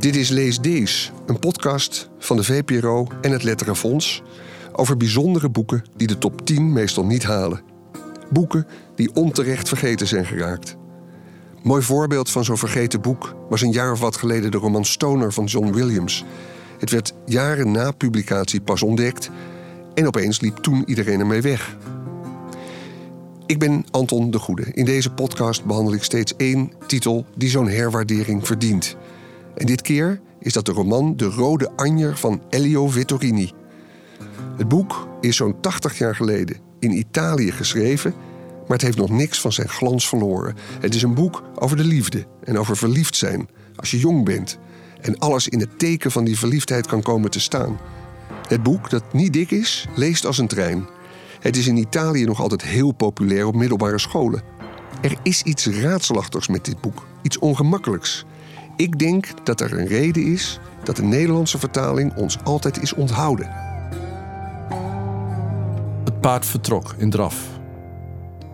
Dit is Lees Dees, een podcast van de VPRO en het Letterenfonds over bijzondere boeken die de top 10 meestal niet halen. Boeken die onterecht vergeten zijn geraakt. Mooi voorbeeld van zo'n vergeten boek was een jaar of wat geleden de roman Stoner van John Williams. Het werd jaren na publicatie pas ontdekt en opeens liep toen iedereen ermee weg. Ik ben Anton de Goede. In deze podcast behandel ik steeds één titel die zo'n herwaardering verdient. En dit keer is dat de roman De Rode Anjer van Elio Vittorini. Het boek is zo'n 80 jaar geleden in Italië geschreven, maar het heeft nog niks van zijn glans verloren. Het is een boek over de liefde en over verliefd zijn als je jong bent en alles in het teken van die verliefdheid kan komen te staan. Het boek, dat niet dik is, leest als een trein. Het is in Italië nog altijd heel populair op middelbare scholen. Er is iets raadselachtigs met dit boek, iets ongemakkelijks. Ik denk dat er een reden is dat de Nederlandse vertaling ons altijd is onthouden. Het paard vertrok in draf.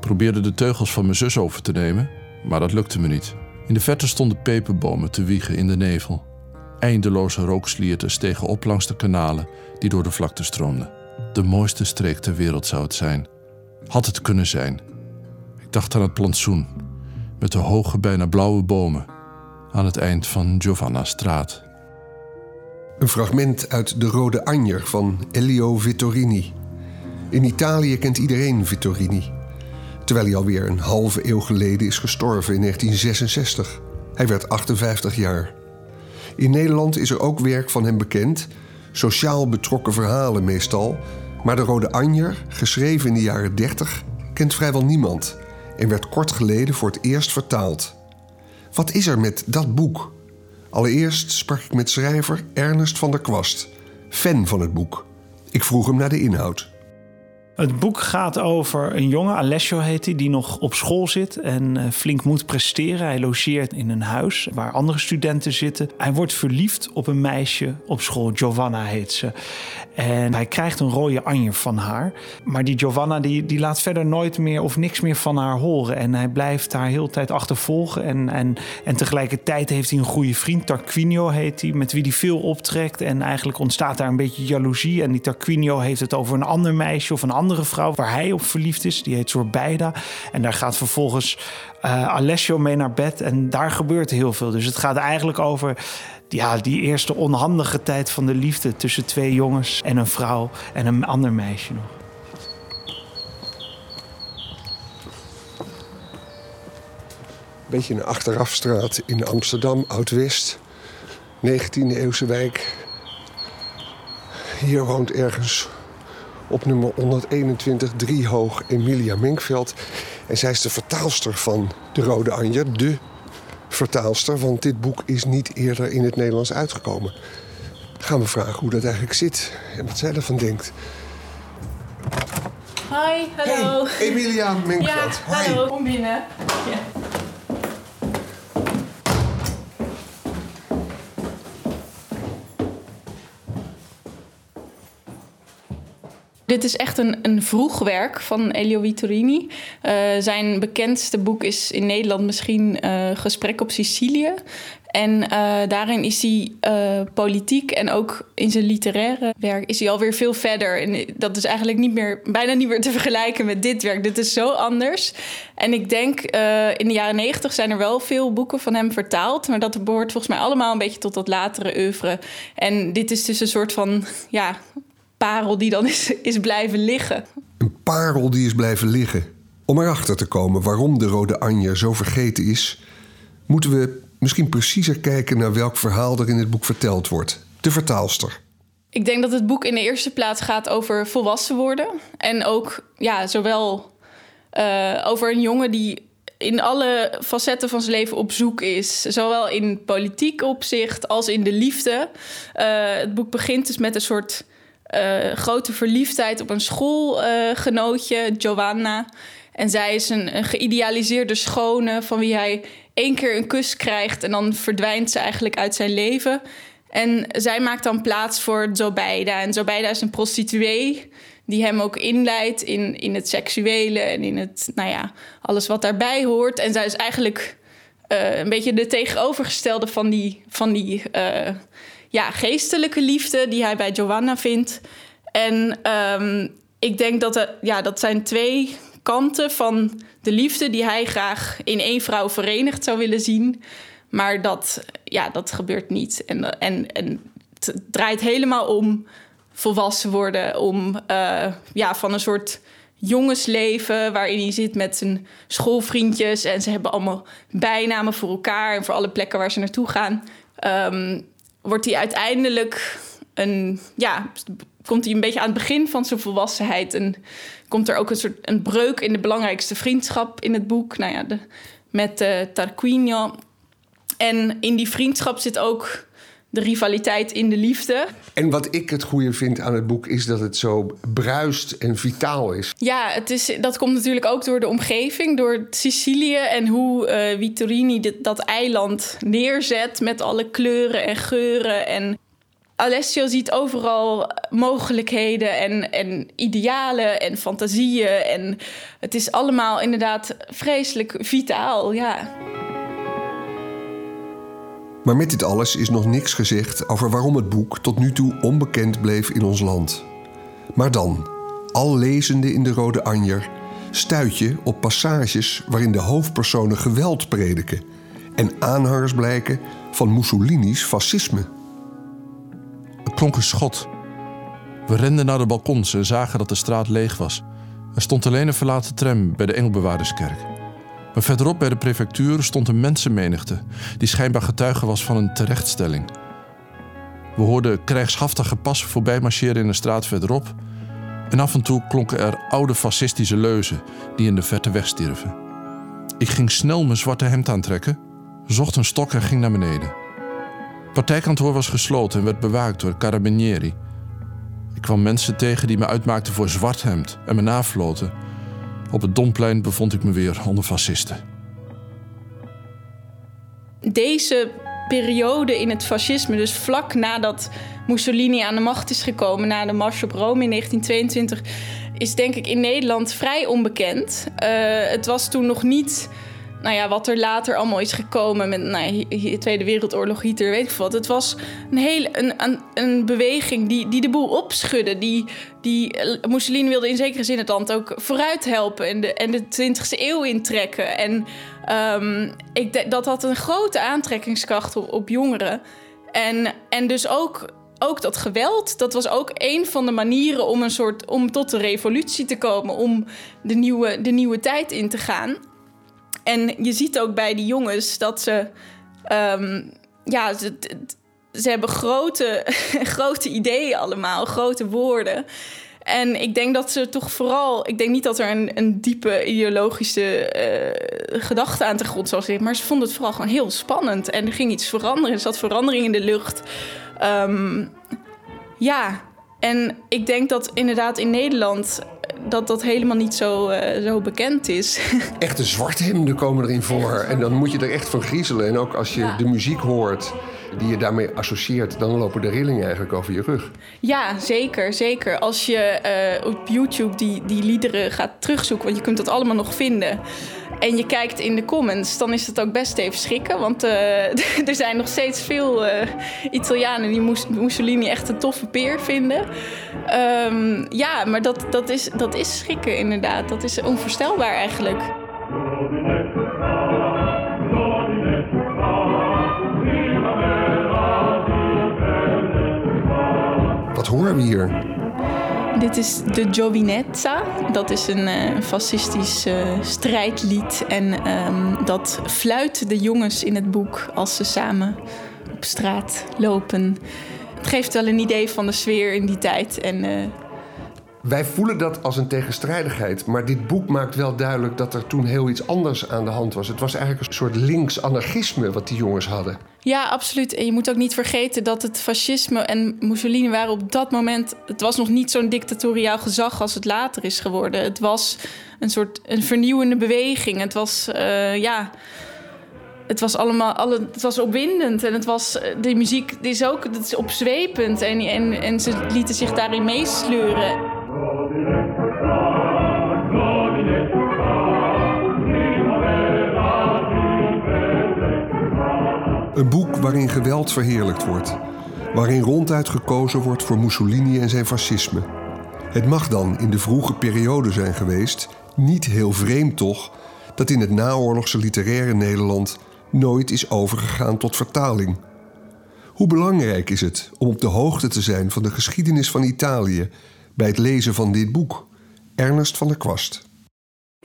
Probeerde de teugels van mijn zus over te nemen, maar dat lukte me niet. In de verte stonden peperbomen te wiegen in de nevel. Eindeloze rookslierten stegen op langs de kanalen die door de vlakte stroomden. De mooiste streek ter wereld zou het zijn. Had het kunnen zijn. Ik dacht aan het plantsoen, met de hoge, bijna blauwe bomen aan het eind van Giovanna Straat. Een fragment uit De Rode Anjer van Elio Vittorini. In Italië kent iedereen Vittorini, terwijl hij alweer een halve eeuw geleden is gestorven in 1966. Hij werd 58 jaar. In Nederland is er ook werk van hem bekend, sociaal betrokken verhalen meestal, maar De Rode Anjer, geschreven in de jaren 30, kent vrijwel niemand en werd kort geleden voor het eerst vertaald. Wat is er met dat boek? Allereerst sprak ik met schrijver Ernest van der Kwast, fan van het boek. Ik vroeg hem naar de inhoud. Het boek gaat over een jongen, Alessio heet hij, die nog op school zit en eh, flink moet presteren. Hij logeert in een huis waar andere studenten zitten. Hij wordt verliefd op een meisje op school, Giovanna heet ze. En hij krijgt een rode anjer van haar. Maar die Giovanna die, die laat verder nooit meer of niks meer van haar horen. En hij blijft haar heel tijd achtervolgen. En, en, en tegelijkertijd heeft hij een goede vriend, Tarquinio heet hij, met wie hij veel optrekt. En eigenlijk ontstaat daar een beetje jaloezie. En die Tarquinio heeft het over een ander meisje of een andere vrouw waar hij op verliefd is. Die heet Zorbeida. En daar gaat vervolgens uh, Alessio mee naar bed. En daar gebeurt heel veel. Dus het gaat eigenlijk over ja, die eerste onhandige tijd van de liefde tussen twee jongens en een vrouw en een ander meisje nog. Beetje een achterafstraat in Amsterdam, Oud-West. 19e eeuwse wijk. Hier woont ergens op nummer 121 driehoog Emilia Minkveld. En zij is de vertaalster van De Rode Anjer, de vertaalster, want dit boek is niet eerder in het Nederlands uitgekomen. Gaan we vragen hoe dat eigenlijk zit en wat zij ervan denkt. Hi, hallo. Hey, Emilia Minkveld. Ja, hallo. Kom binnen. Ja. Dit is echt een, een vroeg werk van Elio Vittorini. Uh, zijn bekendste boek is in Nederland misschien uh, Gesprek op Sicilië. En uh, daarin is hij politiek en ook in zijn literaire werk is hij alweer veel verder. En dat is eigenlijk niet meer, bijna niet meer te vergelijken met dit werk. Dit is zo anders. En ik denk, in de jaren negentig zijn er wel veel boeken van hem vertaald. Maar dat behoort volgens mij allemaal een beetje tot dat latere oeuvre. En dit is dus een soort van, ja, parel die dan is, is blijven liggen. Een parel die is blijven liggen. Om erachter te komen waarom de Rode Anja zo vergeten is, moeten we misschien preciezer kijken naar welk verhaal er in het boek verteld wordt. De vertaalster. Ik denk dat het boek in de eerste plaats gaat over volwassen worden. En ook ja, zowel uh, over een jongen die in alle facetten van zijn leven op zoek is. Zowel in politiek opzicht als in de liefde. Uh, het boek begint dus met een soort uh, grote verliefdheid op een schoolgenootje, Giovanna. En zij is een, een, geïdealiseerde schone van wie hij één keer een kus krijgt en dan verdwijnt ze eigenlijk uit zijn leven. En zij maakt dan plaats voor Zobeida. En Zobeida is een prostituee die hem ook inleidt in, in het seksuele en in het, nou ja, alles wat daarbij hoort. En zij is eigenlijk eh, een beetje de tegenovergestelde van die, van die eh, ja, geestelijke liefde die hij bij Joanna vindt. En ehm, ik denk dat er, ja, dat zijn twee kanten van de liefde die hij graag in één vrouw verenigd zou willen zien. Maar dat, ja, dat gebeurt niet. En, en, en het draait helemaal om volwassen worden, om uh, ja, van een soort jongensleven waarin hij zit met zijn schoolvriendjes en ze hebben allemaal bijnamen voor elkaar en voor alle plekken waar ze naartoe gaan. Um, wordt hij uiteindelijk een, ja, komt hij een beetje aan het begin van zijn volwassenheid en komt er ook een soort een breuk in de belangrijkste vriendschap in het boek, nou ja, de, met uh, Tarquinio. En in die vriendschap zit ook de rivaliteit in de liefde. En wat ik het goede vind aan het boek is dat het zo bruist en vitaal is. Ja, het is, dat komt natuurlijk ook door de omgeving, door Sicilië en hoe uh, Vittorini dit, dat eiland neerzet met alle kleuren en geuren. En Alessio ziet overal mogelijkheden en, en idealen en fantasieën. En het is allemaal inderdaad vreselijk vitaal, ja. Maar met dit alles is nog niks gezegd over waarom het boek tot nu toe onbekend bleef in ons land. Maar dan, al lezende in de Rode Anjer, stuit je op passages waarin de hoofdpersonen geweld prediken en aanhangers blijken van Mussolini's fascisme. Het klonk een schot. We renden naar de balkons en zagen dat de straat leeg was. Er stond alleen een verlaten tram bij de Engelbewaarderskerk. Maar verderop bij de prefectuur stond een mensenmenigte die schijnbaar getuige was van een terechtstelling. We hoorden krijgshaftige passen voorbij marcheren in een straat verderop. En af en toe klonken er oude fascistische leuzen die in de verte wegstierven. Ik ging snel mijn zwarte hemd aantrekken, zocht een stok en ging naar beneden. Partijkantoor was gesloten en werd bewaakt door carabinieri. Ik kwam mensen tegen die me uitmaakten voor zwart hemd en me nafloten op het Domplein bevond ik me weer onder fascisten. Deze periode in het fascisme, dus vlak nadat Mussolini aan de macht is gekomen, na de Mars op Rome in 1922, is denk ik in Nederland vrij onbekend. Uh, het was toen nog niet nou ja, wat er later allemaal is gekomen met nou Tweede Wereldoorlog, Hitler, weet ik wat. Het was een hele een, een, beweging die, die de boel opschudde. Die, die eh, Mussolini wilde in zekere zin het land ook vooruit helpen en de, en de 20e eeuw intrekken. En um, ik, dat had een grote aantrekkingskracht op, op jongeren. En, en dus ook ook dat geweld, dat was ook een van de manieren om een soort om tot de revolutie te komen, om de nieuwe, de nieuwe tijd in te gaan. En je ziet ook bij die jongens dat ze. Um, ja, ze, hebben grote, grote ideeën allemaal, grote woorden. En ik denk dat ze toch vooral. Ik denk niet dat er een, een diepe ideologische uh, gedachte aan te grond zal zitten. Maar ze vonden het vooral gewoon heel spannend. En er ging iets veranderen. Er zat verandering in de lucht. Um, ja, en ik denk dat inderdaad in Nederland dat dat helemaal niet zo, uh, zo bekend is. Echte zwarthemden komen erin voor. En dan moet je er echt van griezelen. En ook als je de muziek hoort die je daarmee associeert, dan lopen de rillingen eigenlijk over je rug. Ja, zeker, zeker. Als je uh, op YouTube die, die liederen gaat terugzoeken, want je kunt dat allemaal nog vinden en je kijkt in de comments, dan is het ook best even schrikken. Want uh, er zijn nog steeds veel uh, Italianen die Mussolini echt een toffe peer vinden. Um, ja, maar dat, dat, is, dat is schrikken inderdaad. Dat is onvoorstelbaar eigenlijk. Wat horen we hier? Dit is de Giovinezza. Dat is een uh, fascistisch uh, strijdlied. En um, dat fluit de jongens in het boek als ze samen op straat lopen. Het geeft wel een idee van de sfeer in die tijd. En, uh... Wij voelen dat als een tegenstrijdigheid. Maar dit boek maakt wel duidelijk dat er toen heel iets anders aan de hand was. Het was eigenlijk een soort links-anarchisme wat die jongens hadden. Ja, absoluut. En je moet ook niet vergeten dat het fascisme en Mussolini waren op dat moment. Het was nog niet zo'n dictatoriaal gezag als het later is geworden. Het was een soort een vernieuwende beweging. Het was, uh, ja. Het was allemaal, alle, het was opwindend en het was, eh, de muziek is ook dat is opzwepend en, en, en ze lieten zich daarin meesleuren. Een boek waarin geweld verheerlijkt wordt. Waarin ronduit gekozen wordt voor Mussolini en zijn fascisme. Het mag dan in de vroege periode zijn geweest, niet heel vreemd toch, dat in het naoorlogse literaire Nederland nooit is overgegaan tot vertaling. Hoe belangrijk is het om op de hoogte te zijn van de geschiedenis van Italië bij het lezen van dit boek? Ernest van der Kwast.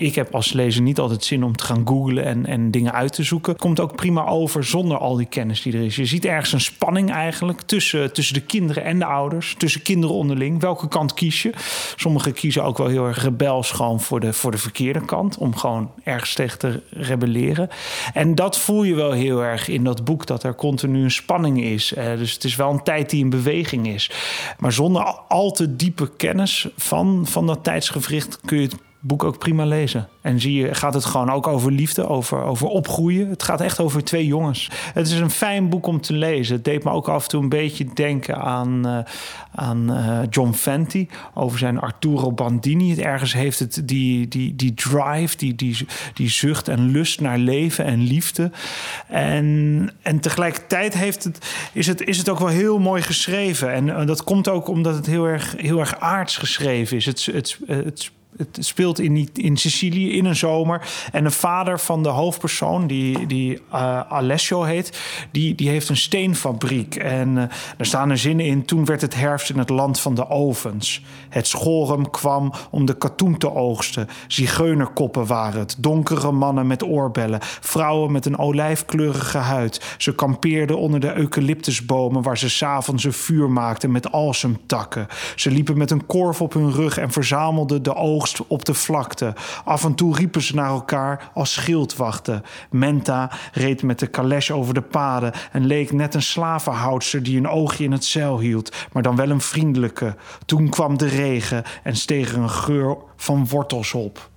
Ik heb als lezer niet altijd zin om te gaan googlen en, en dingen uit te zoeken. Komt ook prima over zonder al die kennis die er is. Je ziet ergens een spanning eigenlijk tussen, tussen de kinderen en de ouders. Tussen kinderen onderling. Welke kant kies je? Sommigen kiezen ook wel heel erg rebels gewoon voor de, voor de verkeerde kant. Om gewoon ergens tegen te rebelleren. En dat voel je wel heel erg in dat boek. Dat er continu een spanning is. Eh, dus het is wel een tijd die in beweging is. Maar zonder al te diepe kennis van, van dat tijdsgevricht kun je het boek ook prima lezen. En zie je, gaat het gewoon ook over liefde, over, over opgroeien. Het gaat echt over twee jongens. Het is een fijn boek om te lezen. Het deed me ook af en toe een beetje denken aan, uh, aan uh, John Fenty. Over zijn Arturo Bandini. Het ergens heeft het die, die, die drive, die, die, die zucht en lust naar leven en liefde. En, en tegelijkertijd heeft het, is, het, is het ook wel heel mooi geschreven. En dat komt ook omdat het heel erg, heel erg aards geschreven is. Het, het, het het speelt in, in Sicilië in een zomer. En de vader van de hoofdpersoon, die, die uh, Alessio heet, die, die heeft een steenfabriek. En uh, er staan er zinnen in. Toen werd het herfst in het land van de ovens. Het schorum kwam om de katoen te oogsten. Zigeunerkoppen waren het. Donkere mannen met oorbellen. Vrouwen met een olijfkleurige huid. Ze kampeerden onder de eucalyptusbomen waar ze s'avonds een vuur maakten met alsemtakken. Ze liepen met een korf op hun rug en verzamelden de oogst op de vlakte. Af en toe riepen ze naar elkaar als schildwachten. Menta reed met de kales over de paden en leek net een slavenhoudster die een oogje in het zeil hield, maar dan wel een vriendelijke. Toen kwam de regen en steeg er een geur van wortels op.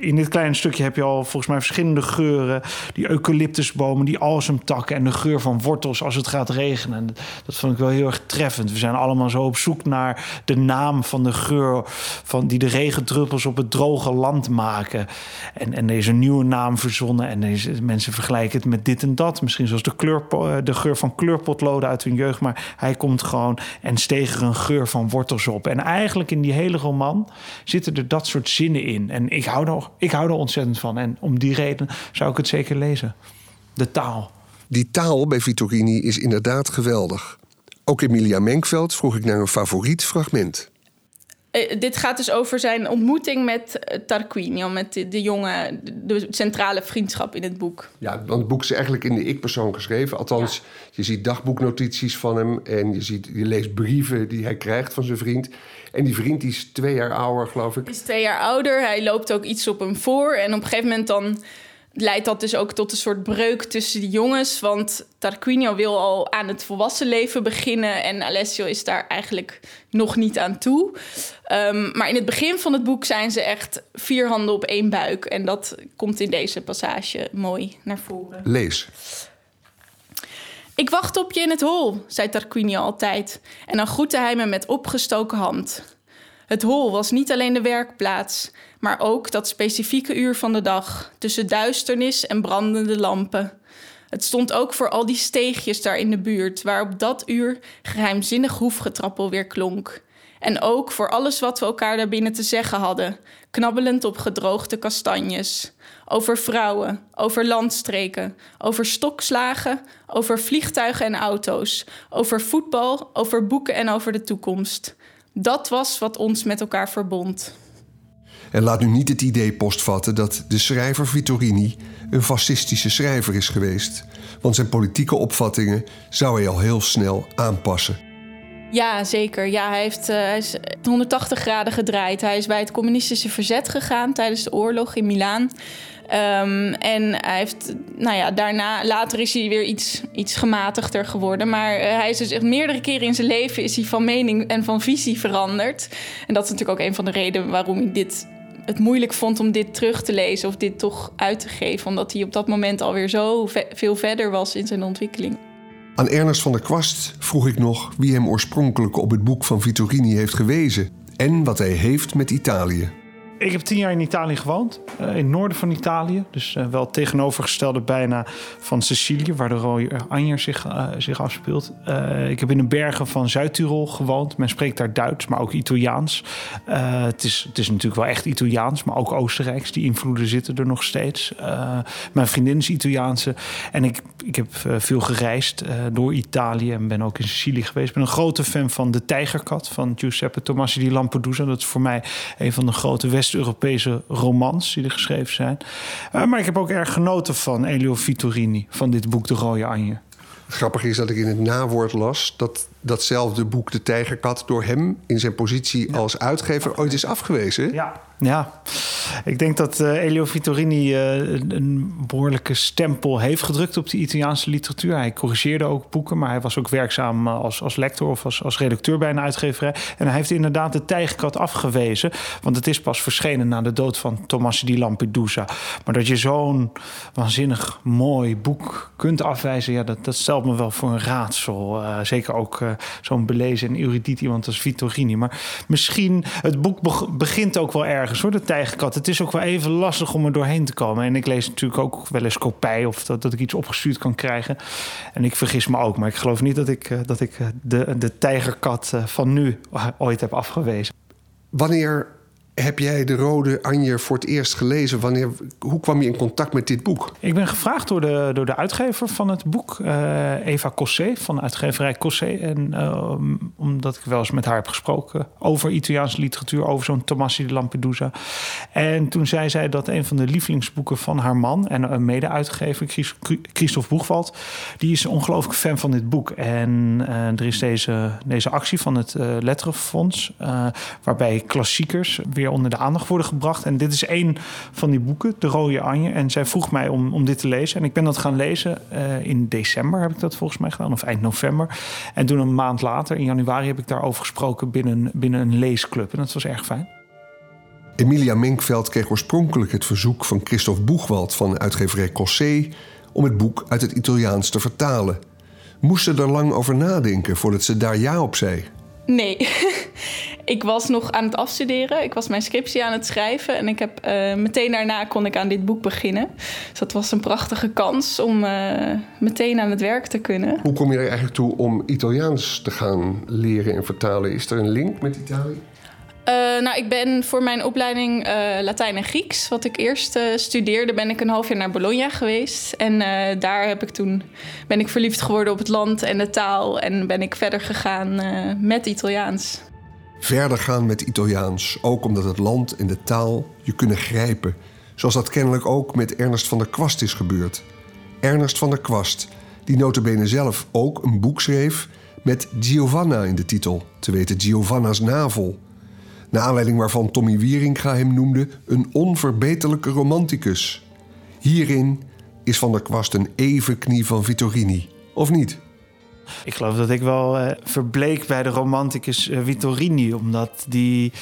In dit kleine stukje heb je al volgens mij verschillende geuren. Die eucalyptusbomen, die alsemtakken en de geur van wortels als het gaat regenen. Dat vond ik wel heel erg treffend. We zijn allemaal zo op zoek naar de naam van de geur van die de regendruppels op het droge land maken. En, en een nieuwe naam verzonnen en deze, mensen vergelijken het met dit en dat. Misschien zoals de, kleur, de geur van kleurpotloden uit hun jeugd. Maar hij komt gewoon en steeg er een geur van wortels op. En eigenlijk in die hele roman zitten er dat soort zinnen in. Ik hou, er, ik hou er ontzettend van. En om die reden zou ik het zeker lezen. De taal. Die taal bij Vittorini is inderdaad geweldig. Ook Emilia Menkveld vroeg ik naar een favoriet fragment. Uh, dit gaat dus over zijn ontmoeting met uh, Tarquinio, met de, de jonge, de centrale vriendschap in het boek. Ja, want het boek is eigenlijk in de ik-persoon geschreven. Althans, ja. je ziet dagboeknotities van hem en je, ziet, je leest brieven die hij krijgt van zijn vriend. En die vriend die is twee jaar ouder, geloof ik. Is twee jaar ouder. Hij loopt ook iets op hem voor. En op een gegeven moment dan leidt dat dus ook tot een soort breuk tussen die jongens. Want Tarquinio wil al aan het volwassen leven beginnen. En Alessio is daar eigenlijk nog niet aan toe. Um, maar in het begin van het boek zijn ze echt vier handen op één buik. En dat komt in deze passage mooi naar voren. Lees. Ik wacht op je in het hol, zei Tarquinio altijd. En dan groette hij me met opgestoken hand. Het hol was niet alleen de werkplaats, maar ook dat specifieke uur van de dag tussen duisternis en brandende lampen. Het stond ook voor al die steegjes daar in de buurt, waar op dat uur geheimzinnig hoefgetrappel weer klonk. En ook voor alles wat we elkaar daarbinnen te zeggen hadden, knabbelend op gedroogde kastanjes. Over vrouwen, over landstreken, over stokslagen, over vliegtuigen en auto's, over voetbal, over boeken en over de toekomst. Dat was wat ons met elkaar verbond. En laat nu niet het idee postvatten dat de schrijver Vittorini een fascistische schrijver is geweest. Want zijn politieke opvattingen zou hij al heel snel aanpassen. Ja, zeker. Ja, hij, heeft, uh, hij is 180 graden gedraaid. Hij is bij het communistische verzet gegaan tijdens de oorlog in Milaan. Um, en hij heeft, nou ja, daarna, later is hij weer iets, iets gematigder geworden. Maar uh, hij is dus echt meerdere keren in zijn leven is hij van mening en van visie veranderd. En dat is natuurlijk ook een van de redenen waarom hij dit het moeilijk vond om dit terug te lezen of dit toch uit te geven. Omdat hij op dat moment alweer zo ve veel verder was in zijn ontwikkeling. Aan Ernest van der Kwast vroeg ik nog wie hem oorspronkelijk op het boek van Vittorini heeft gewezen en wat hij heeft met Italië. Ik heb tien jaar in Italië gewoond, uh, in het noorden van Italië. Dus uh, wel tegenovergestelde bijna van Sicilië, waar de rode Anjer zich, uh, zich afspeelt. ik heb in de bergen van Zuid-Tirol gewoond. Men spreekt daar Duits, maar ook Italiaans. het, is, het is natuurlijk wel echt Italiaans, maar ook Oostenrijks. Die invloeden zitten er nog steeds. mijn vriendin is Italiaanse. En ik, ik heb veel gereisd door Italië en ben ook in Sicilië geweest. Ik ben een grote fan van De Tijgerkat van Giuseppe Tomasi di Lampedusa. Dat is voor mij een van de grote West-Europese romans die er geschreven zijn. Uh, maar ik heb ook erg genoten van Elio Vittorini, van dit boek De Rode Anje. Grappig is dat ik in het nawoord las dat datzelfde boek De Tijgerkat door hem in zijn positie als uitgever ooit is afgewezen. Ja, ja. ik denk dat uh, Elio Vittorini uh, een behoorlijke stempel heeft gedrukt op de Italiaanse literatuur. Hij corrigeerde ook boeken, maar hij was ook werkzaam eh, als, als lector of als, als redacteur bij een uitgeverij. En hij heeft inderdaad de Tijgerkat afgewezen, want het is pas verschenen na de dood van Tommaso di Lampedusa. Maar dat je zo'n waanzinnig mooi boek kunt afwijzen, ja, dat, dat stelt me wel voor een raadsel. Uh, zeker ook zo'n belezen en erudiet iemand als Vittorini. Maar misschien, het boek begint ook wel ergens hoor, de tijgerkat. Het is ook wel even lastig om er doorheen te komen. En ik lees natuurlijk ook wel eens kopij of dat, dat ik iets opgestuurd kan krijgen. En ik vergis me ook, maar ik geloof niet dat ik, eh, dat ik eh, de, de tijgerkat eh, van nu ooit heb afgewezen. Wanneer heb jij de Rode Anje voor het eerst gelezen? Wanneer, hoe kwam je in contact met dit boek? Ik ben gevraagd door de, door de uitgever van het boek, uh, Eva Cossé, van de uitgeverij Cossé. En uh, omdat ik wel eens met haar heb gesproken over Italiaanse literatuur, over zo'n Tomasi de Lampedusa. En toen zei zij dat een van de lievelingsboeken van haar man en een mede-uitgever, Christophe Boegwald, die is een ongelooflijk fan van dit boek. En uh, er is deze, deze actie van het Letterenfonds, waarbij klassiekers weer onder de aandacht worden gebracht. En dit is één van die boeken, De Rode Anje. En zij vroeg mij om, om dit te lezen. En ik ben dat gaan lezen uh, in december, heb ik dat volgens mij gedaan, of eind november. En toen een maand later, in januari, heb ik daarover gesproken binnen, binnen een leesclub. En dat was erg fijn. Emilia Minkveld kreeg oorspronkelijk het verzoek van Christophe Boegwald van uitgeverij Cossé om het boek uit het Italiaans te vertalen. Moest ze er lang over nadenken voordat ze daar ja op zei? Nee. ik was nog aan het afstuderen. Ik was mijn scriptie aan het schrijven. En ik heb uh, meteen daarna kon ik aan dit boek beginnen. Dus dat was een prachtige kans om uh, meteen aan het werk te kunnen. Hoe kom je er eigenlijk toe om Italiaans te gaan leren en vertalen? Is er een link met Italië? Uh, nou, ik ben voor mijn opleiding Latijn en Grieks, wat ik eerst studeerde, ben ik een half jaar naar Bologna geweest. En daar heb ik toen, ben ik verliefd geworden op het land en de taal. En ben ik verder gegaan met Italiaans. Verder gaan met Italiaans, ook omdat het land en de taal je kunnen grijpen. Zoals dat kennelijk ook met Ernst van der Kwast is gebeurd. Ernst van der Kwast, die notabene zelf ook een boek schreef met Giovanna in de titel, te weten Giovanna's navel. Naar aanleiding waarvan Tommy Wieringa hem noemde een onverbeterlijke romanticus. Hierin is Van der Kwast een evenknie van Vittorini, of niet? Ik geloof dat ik wel uh, verbleek bij de romanticus uh, Vittorini, omdat die,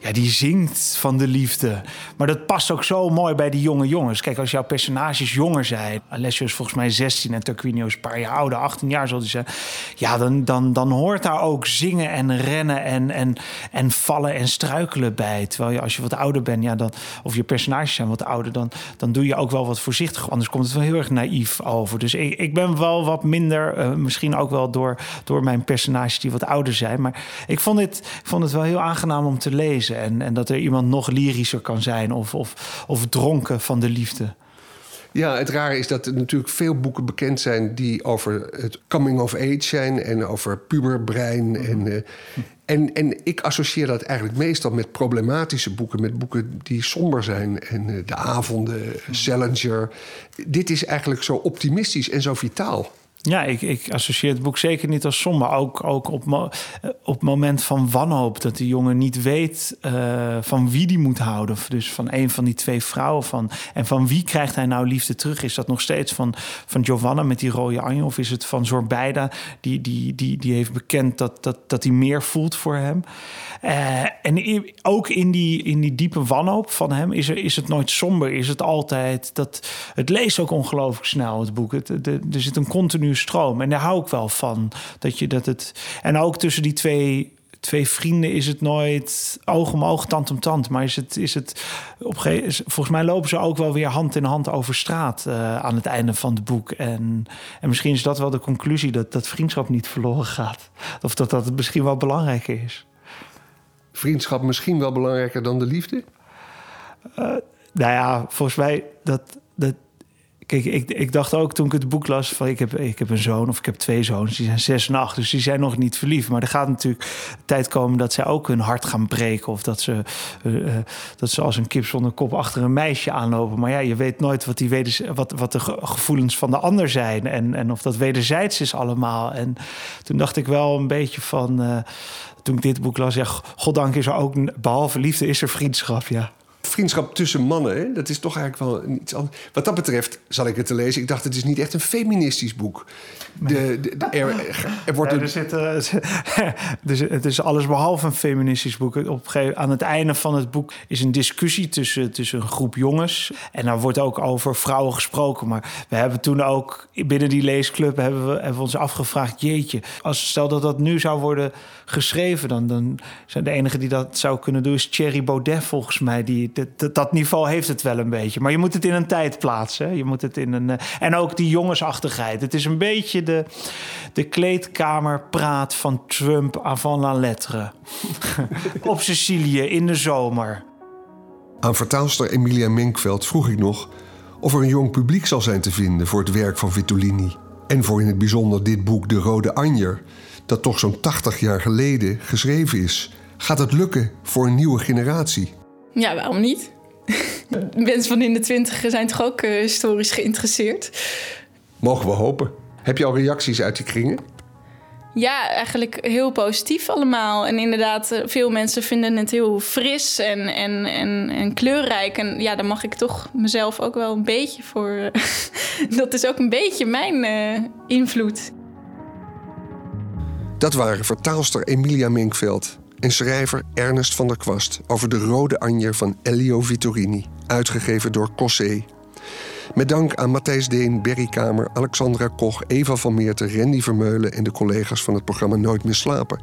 ja, die zingt van de liefde. Maar dat past ook zo mooi bij die jonge jongens. Kijk, als jouw personages jonger zijn, Alessio is volgens mij 16 en Tarquinio is een paar jaar ouder, 18 jaar zal hij zijn. Ja, dan, dan, dan hoort daar ook zingen en rennen en, en, en vallen en struikelen bij. Terwijl je als je wat ouder bent, ja, dan, of je personages zijn wat ouder, dan, dan doe je ook wel wat voorzichtig. Anders komt het wel heel erg naïef over. Dus ik, ik ben wel wat minder, uh, misschien ook wel door, door mijn personages die wat ouder zijn. Maar ik vond het, ik vond het wel heel aangenaam om te lezen. En, en dat er iemand nog lyrischer kan zijn of, of, of dronken van de liefde. Ja, het rare is dat er natuurlijk veel boeken bekend zijn die over het coming of age zijn en over puberbrein. Mhm. En, uh, en, en ik associeer dat eigenlijk meestal met problematische boeken, met boeken die somber zijn. En uh, De Avonden, Salinger. Dit is eigenlijk zo optimistisch en zo vitaal. Ja, ik, ik associeer het boek zeker niet als somber. Ook, ook op, mo op het moment van wanhoop. Dat die jongen niet weet uh, van wie die moet houden. Dus van een van die twee vrouwen. Van, en van wie krijgt hij nou liefde terug? Is dat nog steeds van, van Giovanna met die rode anje? Of is het van Zorbeida die, die, die, die heeft bekend dat, dat, dat hij meer voelt voor hem? Uh, en ook in die, in die diepe wanhoop van hem is, er, is het nooit somber. Is het altijd... Dat, het leest ook ongelooflijk snel, het boek. Er zit een continu stroom. En daar hou ik wel van. Dat je dat het. En ook tussen die twee twee vrienden is het nooit oog om oog, tand om tand. Maar is het, is het op volgens mij lopen ze ook wel weer hand in hand over straat uh, aan het einde van het boek. En, en misschien is dat wel de conclusie dat, dat vriendschap niet verloren gaat. Of dat dat misschien wel belangrijker is. Vriendschap misschien wel belangrijker dan de liefde? Uh, nou ja, volgens mij dat, dat Kijk, ik, ik dacht ook toen ik het boek las van ik heb, ik heb een zoon of ik heb twee zoons, die zijn zes en acht, dus die zijn nog niet verliefd. Maar er gaat natuurlijk tijd komen dat zij ook hun hart gaan breken of dat ze, uh, dat ze als een kip zonder kop achter een meisje aanlopen. Maar ja, je weet nooit wat, die wat, wat de gevoelens van de ander zijn en, en of dat wederzijds is allemaal. En toen dacht ik wel een beetje van, uh, toen ik dit boek las, ja, goddank is er ook, behalve liefde is er vriendschap, ja vriendschap tussen mannen, hè? dat is toch eigenlijk wel iets anders. Wat dat betreft zal ik het te lezen. Ik dacht, het is niet echt een feministisch boek. De, de, er, wordt er zit, dus het is alles behalve een feministisch boek. Op aan het einde van het boek is een discussie tussen, tussen een groep jongens. En daar wordt ook over vrouwen gesproken. Maar we hebben toen ook binnen die leesclub hebben we, hebben we ons afgevraagd: jeetje, als stel dat dat nu zou worden geschreven, dan, dan zijn de enige die dat zou kunnen doen is Thierry Baudet volgens mij. Die, dat, dat niveau heeft het wel een beetje. Maar je moet het in een tijd plaatsen. Je moet het in een, eh, en ook die jongensachtigheid. Het is een beetje de, de kleedkamerpraat van Trump avant la lettre. Op Sicilië in de zomer. Aan vertaalster Emilia Menkveld vroeg ik nog of er een jong publiek zal zijn te vinden voor het werk van Vitolini. En voor in het bijzonder dit boek De Rode Anjer, dat toch zo'n 80 jaar geleden geschreven is. Gaat het lukken voor een nieuwe generatie? Ja, waarom niet? Mensen van in de twintig zijn toch ook uh, historisch geïnteresseerd? Mogen we hopen. Heb je al reacties uit die kringen? Ja, eigenlijk heel positief allemaal. En inderdaad, eh, veel mensen vinden het heel fris en, en, en, en kleurrijk. En ja, daar mag ik toch mezelf ook wel een beetje voor. Eh, dat is ook een beetje mijn invloed. Dat waren vertaalster Emilia Minkveld en schrijver Ernest van der Kwast over de Rode Anjer van Elio Vittorini, uitgegeven door Cossé. Met dank aan Matthijs Deen, Berry Kamer, Alexandra Koch, Eva van Meerten, Randy Vermeulen en de collega's van het programma Nooit meer slapen.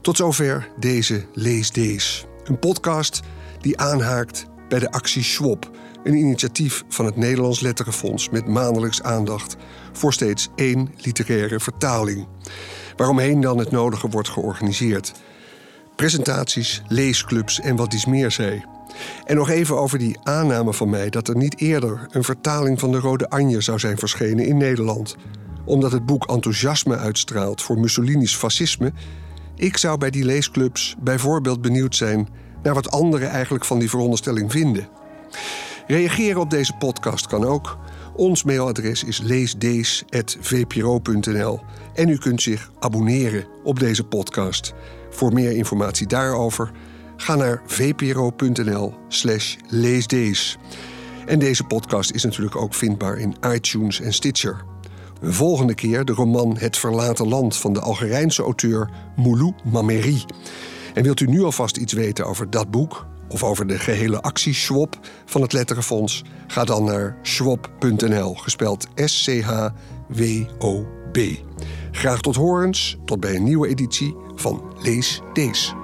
Tot zover deze Lees Dees, een podcast die aanhaakt bij de actie Schwab, een initiatief van het Nederlands Letterenfonds met maandelijks aandacht voor steeds één literaire vertaling. Waaromheen dan het nodige wordt georganiseerd presentaties, leesclubs en wat iets meer zei. En nog even over die aanname van mij dat er niet eerder een vertaling van de Rode Anje zou zijn verschenen in Nederland. Omdat het boek enthousiasme uitstraalt voor Mussolini's fascisme. Ik zou bij die leesclubs bijvoorbeeld benieuwd zijn naar wat anderen eigenlijk van die veronderstelling vinden. Reageren op deze podcast kan ook. Ons mailadres is leesdees.vpro.nl en u kunt zich abonneren op deze podcast. Voor meer informatie daarover ga naar vpro.nl/slash leesdees. En deze podcast is natuurlijk ook vindbaar in iTunes en Stitcher. Een volgende keer de roman Het Verlaten Land van de Algerijnse auteur Moulou Mameri. En wilt u nu alvast iets weten over dat boek of over de gehele actie van het Letterenfonds? Ga dan naar schwab.nl, gespeld S-C-H-W-O-B. Graag tot horens, tot bij een nieuwe editie van Lees Dees.